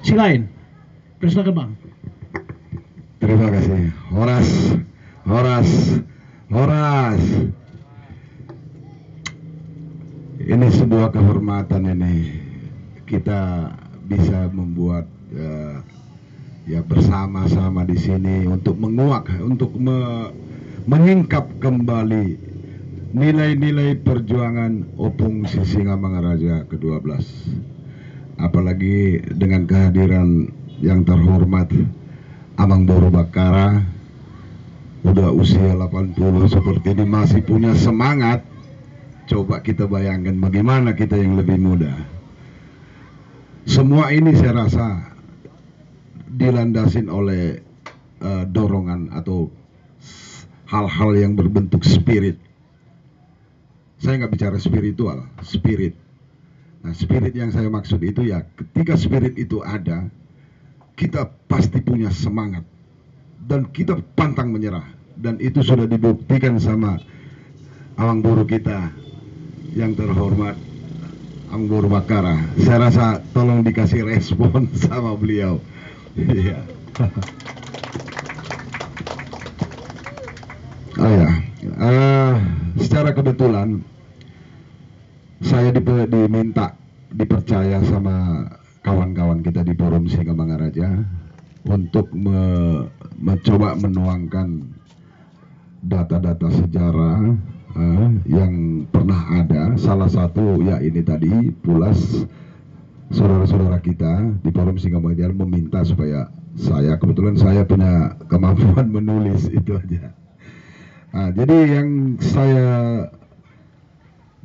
si lain. Persilakan bang. Terima kasih. Horas, Horas, Horas. Ini sebuah kehormatan ini. Kita bisa membuat uh, ya bersama-sama di sini untuk menguak, untuk me, menyingkap kembali nilai-nilai perjuangan Opung Sisingamangaraja ke-12. Apalagi dengan kehadiran yang terhormat Amang Boru Bakara udah usia 80 seperti ini masih punya semangat coba kita bayangkan bagaimana kita yang lebih muda semua ini saya rasa dilandasin oleh uh, dorongan atau hal-hal yang berbentuk spirit. Saya nggak bicara spiritual, spirit. Nah, spirit yang saya maksud itu ya, ketika spirit itu ada, kita pasti punya semangat dan kita pantang menyerah. Dan itu sudah dibuktikan sama awang buru kita yang terhormat Anggur Bakara. Saya rasa tolong dikasih respon sama beliau. Iya. oh ya, uh, secara kebetulan saya diminta dipercaya sama kawan-kawan kita di forum Singa Mangaraja untuk me mencoba menuangkan data-data sejarah uh, yang pernah ada. Salah satu ya ini tadi Pulas saudara-saudara kita di forum Singapura meminta supaya saya kebetulan saya punya kemampuan menulis itu aja. Nah, jadi yang saya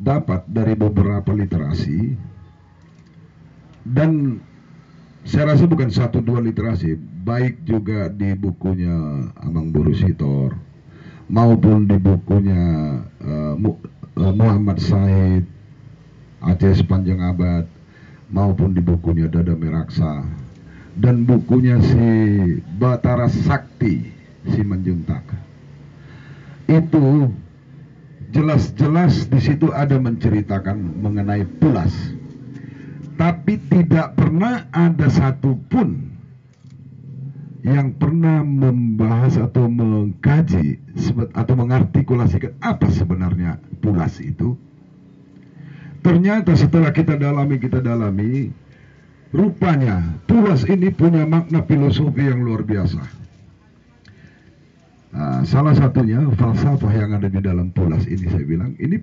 dapat dari beberapa literasi. Dan saya rasa bukan satu dua literasi, baik juga di bukunya Amang Sitor maupun di bukunya uh, Muhammad Said Aceh sepanjang abad maupun di bukunya Dada Meraksa. Dan bukunya si Batara Sakti si Manjuntak. Itu jelas-jelas di situ ada menceritakan mengenai pulas tapi tidak pernah ada satupun yang pernah membahas atau mengkaji atau mengartikulasikan apa sebenarnya pulas itu Ternyata setelah kita dalami, kita dalami, rupanya puas ini punya makna filosofi yang luar biasa. Nah, salah satunya falsafah yang ada di dalam pulas ini saya bilang, ini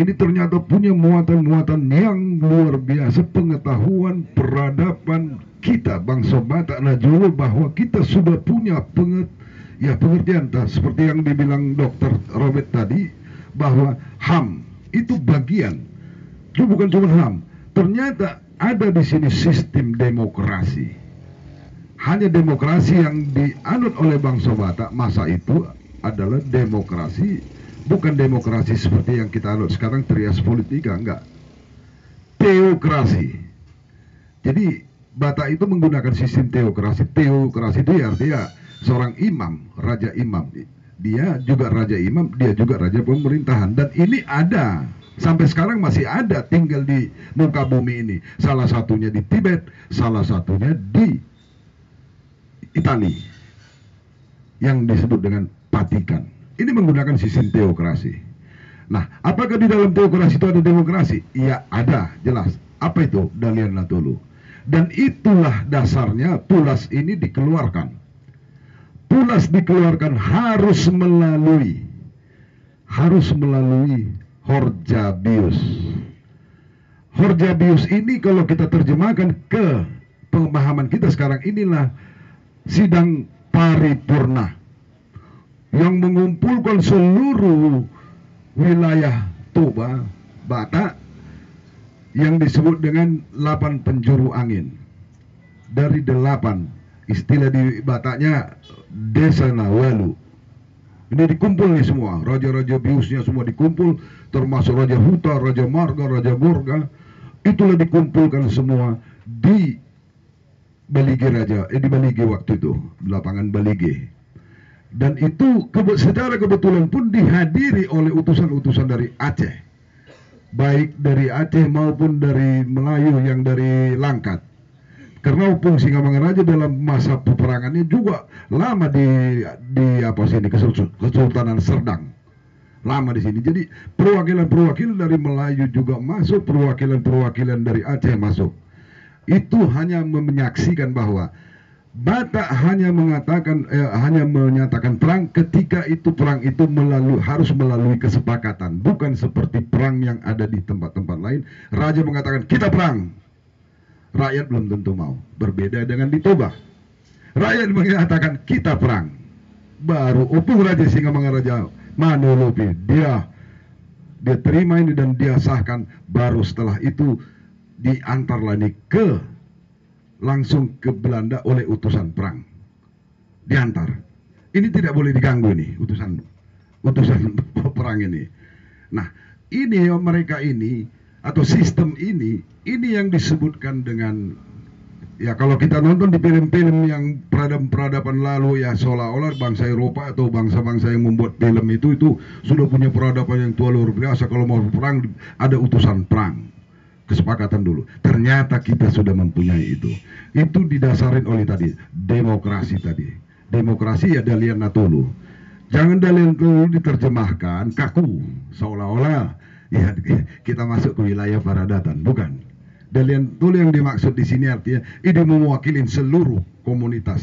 ini ternyata punya muatan-muatan yang luar biasa pengetahuan peradaban kita bangsa Batak Najulu bahwa kita sudah punya penget, ya pengertian seperti yang dibilang dokter Robert tadi bahwa HAM itu bagian itu bukan cuma HAM. Ternyata ada di sini sistem demokrasi. Hanya demokrasi yang dianut oleh bangsa Batak masa itu adalah demokrasi bukan demokrasi seperti yang kita anut sekarang trias politika enggak. Teokrasi. Jadi Batak itu menggunakan sistem teokrasi. Teokrasi itu ya artinya seorang imam raja imam. Dia juga raja imam dia juga raja pemerintahan. Dan ini ada. Sampai sekarang masih ada tinggal di muka bumi ini. Salah satunya di Tibet, salah satunya di Italia yang disebut dengan Vatikan. Ini menggunakan sistem teokrasi. Nah, apakah di dalam teokrasi itu ada demokrasi? Iya, ada, jelas. Apa itu? Dalian Natulu. Dan itulah dasarnya Pulas ini dikeluarkan. Pulas dikeluarkan harus melalui harus melalui Horjabius. Horjabius ini kalau kita terjemahkan ke pemahaman kita sekarang inilah sidang paripurna yang mengumpulkan seluruh wilayah Toba, Batak yang disebut dengan 8 penjuru angin. Dari delapan istilah di Bataknya Desa Nawalu ini dikumpul nih semua, raja-raja biusnya semua dikumpul, termasuk Raja Huta, Raja Marga, Raja Gorga. Itulah dikumpulkan semua di Balige Raja, eh di Balige waktu itu, lapangan Balige. Dan itu kebe secara kebetulan pun dihadiri oleh utusan-utusan dari Aceh. Baik dari Aceh maupun dari Melayu yang dari Langkat. Karena Opung Singamangaraja dalam masa peperangannya juga lama di di apa sini Kesultanan Serdang. Lama di sini. Jadi perwakilan-perwakilan dari Melayu juga masuk, perwakilan-perwakilan dari Aceh masuk. Itu hanya menyaksikan bahwa Batak hanya mengatakan eh, hanya menyatakan perang ketika itu perang itu melalui harus melalui kesepakatan bukan seperti perang yang ada di tempat-tempat lain raja mengatakan kita perang rakyat belum tentu mau. Berbeda dengan di Toba. Rakyat mengatakan kita perang. Baru Opung Raja Singa Mangaraja Manolopi dia dia terima ini dan dia sahkan baru setelah itu diantar lagi ke langsung ke Belanda oleh utusan perang. Diantar. Ini tidak boleh diganggu ini utusan utusan perang ini. Nah ini mereka ini atau sistem ini ini yang disebutkan dengan ya kalau kita nonton di film-film yang peradaban-peradaban lalu ya seolah-olah bangsa Eropa atau bangsa-bangsa yang membuat film itu itu sudah punya peradaban yang tua luar biasa. Kalau mau perang ada utusan perang kesepakatan dulu. Ternyata kita sudah mempunyai itu. Itu didasarin oleh tadi demokrasi tadi. Demokrasi ya dalian natulu. Jangan dalian natulu diterjemahkan kaku seolah-olah ya kita masuk ke wilayah Paradatan, bukan. Dalian Tulu yang dimaksud di sini artinya ini mewakili seluruh komunitas,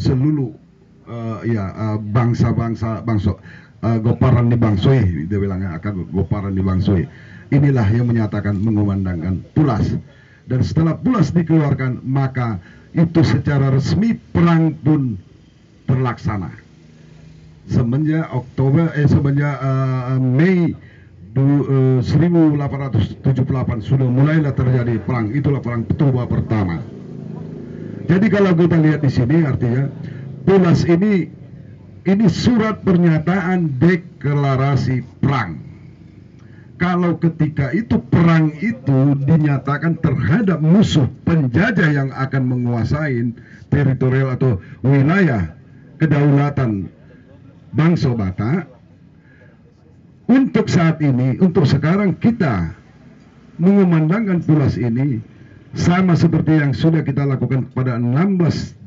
seluruh uh, ya uh, bangsa-bangsa bangsa uh, Goparan di Bangsoi, dia bilangnya akan Goparan di Bangsoi. Inilah yang menyatakan mengumandangkan Pulas. Dan setelah Pulas dikeluarkan, maka itu secara resmi perang pun terlaksana. Semenjak Oktober eh semenjak uh, Mei 1878 eh, sudah mulailah terjadi perang itulah perang Toba pertama jadi kalau kita lihat di sini artinya Pulas ini ini surat pernyataan deklarasi perang kalau ketika itu perang itu dinyatakan terhadap musuh penjajah yang akan menguasai teritorial atau wilayah kedaulatan bangsa Batak untuk saat ini, untuk sekarang kita mengumandangkan pulas ini sama seperti yang sudah kita lakukan pada 16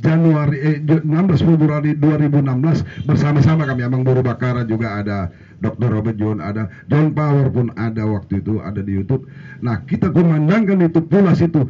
Januari eh, 16 Februari 2016 bersama-sama kami Abang Buru Bakara juga ada Dr. Robert John ada John Power pun ada waktu itu ada di YouTube. Nah, kita kumandangkan itu pulas itu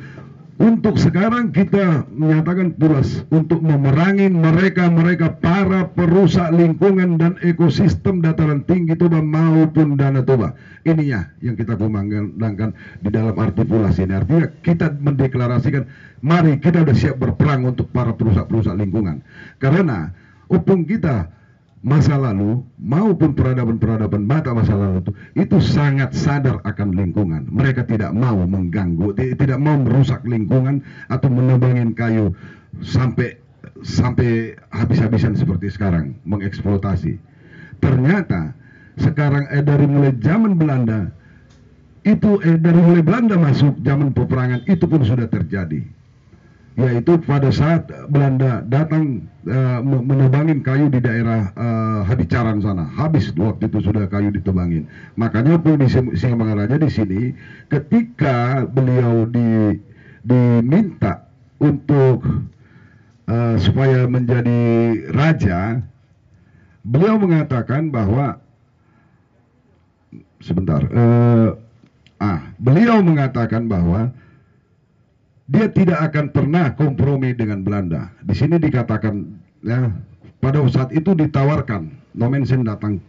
untuk sekarang kita menyatakan pulas untuk memerangi mereka-mereka para perusak lingkungan dan ekosistem dataran tinggi Toba maupun Dana Toba. Ininya yang kita kumandangkan di dalam arti pulas ini. Artinya kita mendeklarasikan mari kita sudah siap berperang untuk para perusak-perusak lingkungan. Karena opung kita masa lalu maupun peradaban-peradaban mata masa lalu itu itu sangat sadar akan lingkungan. Mereka tidak mau mengganggu, tidak mau merusak lingkungan atau menebangin kayu sampai sampai habis-habisan seperti sekarang mengeksploitasi. Ternyata sekarang eh, dari mulai zaman Belanda itu eh, dari mulai Belanda masuk zaman peperangan itu pun sudah terjadi yaitu pada saat Belanda datang uh, menebangin kayu di daerah uh, Hadicaran sana. Habis waktu itu sudah kayu ditebangin. Makanya pun di Singamangaraja di sini ketika beliau di diminta untuk uh, supaya menjadi raja beliau mengatakan bahwa sebentar uh, ah beliau mengatakan bahwa dia tidak akan pernah kompromi dengan Belanda. Di sini dikatakan ya pada saat itu ditawarkan Nomensen datang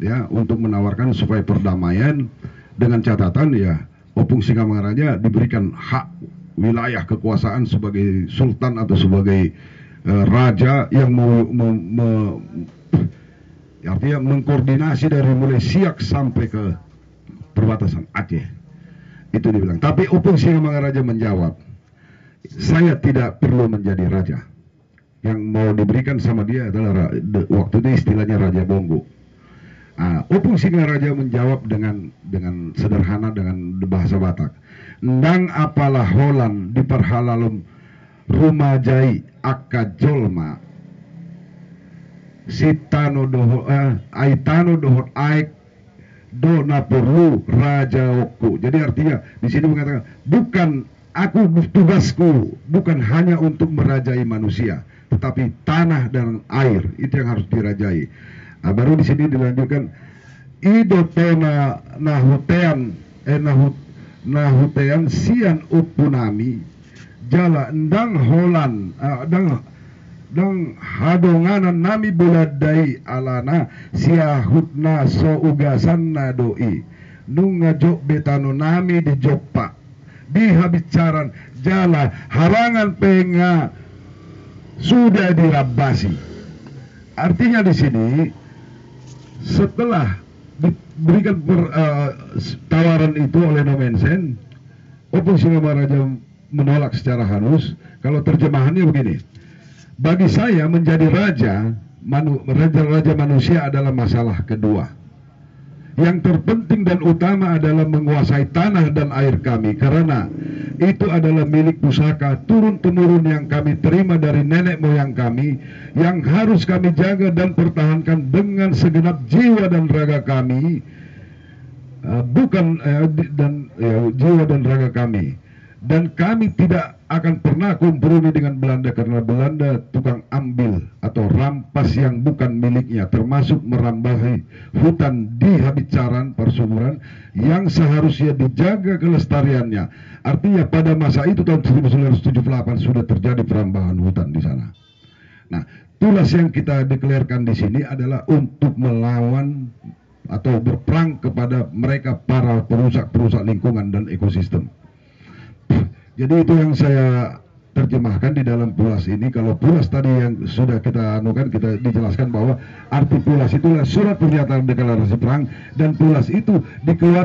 ya untuk menawarkan supaya perdamaian dengan catatan ya Opung Singamangaraja diberikan hak wilayah kekuasaan sebagai sultan atau sebagai uh, raja yang mau me, me, ya, artinya mengkoordinasi dari mulai Siak sampai ke perbatasan Aceh itu dibilang. Tapi Upung Singamangaraja menjawab, saya tidak perlu menjadi raja. Yang mau diberikan sama dia adalah waktu itu istilahnya Raja Bongo. Nah, Upung Singaraja menjawab dengan dengan sederhana dengan bahasa Batak. Nang apalah holan diperhalalum rumajai akajolma sitano doho eh, aitano dohot aik dona perlu raja oku. Jadi artinya di sini mengatakan bukan aku tugasku bukan hanya untuk merajai manusia, tetapi tanah dan air itu yang harus dirajai. Nah, baru di sini dilanjutkan idotena nahutean eh nahut nahutean sian upunami jala ndang holan dang dang hadonganan nami buladai alana siahutna so ugasanna doi. Nunga jok betano nami di jokpa. Di habicaran jala harangan penga sudah dirabasi. Artinya di sini setelah diberikan per, uh, tawaran itu oleh Nomensen Opung Raja menolak secara halus kalau terjemahannya begini bagi saya menjadi raja manu, raja raja manusia adalah masalah kedua. Yang terpenting dan utama adalah menguasai tanah dan air kami karena itu adalah milik pusaka turun temurun yang kami terima dari nenek moyang kami yang harus kami jaga dan pertahankan dengan segenap jiwa dan raga kami. Uh, bukan uh, dan uh, jiwa dan raga kami dan kami tidak akan pernah kompromi dengan Belanda karena Belanda tukang ambil atau rampas yang bukan miliknya termasuk merambahi hutan di habicaran persuburan yang seharusnya dijaga kelestariannya. Artinya pada masa itu tahun 1978 sudah terjadi perambahan hutan di sana. Nah tulas yang kita deklarkan di sini adalah untuk melawan atau berperang kepada mereka para perusak-perusak lingkungan dan ekosistem jadi itu yang saya terjemahkan di dalam pulas ini. Kalau pulas tadi yang sudah kita anukan, kita dijelaskan bahwa arti pulas itu adalah surat pernyataan deklarasi perang dan pulas itu dikeluarkan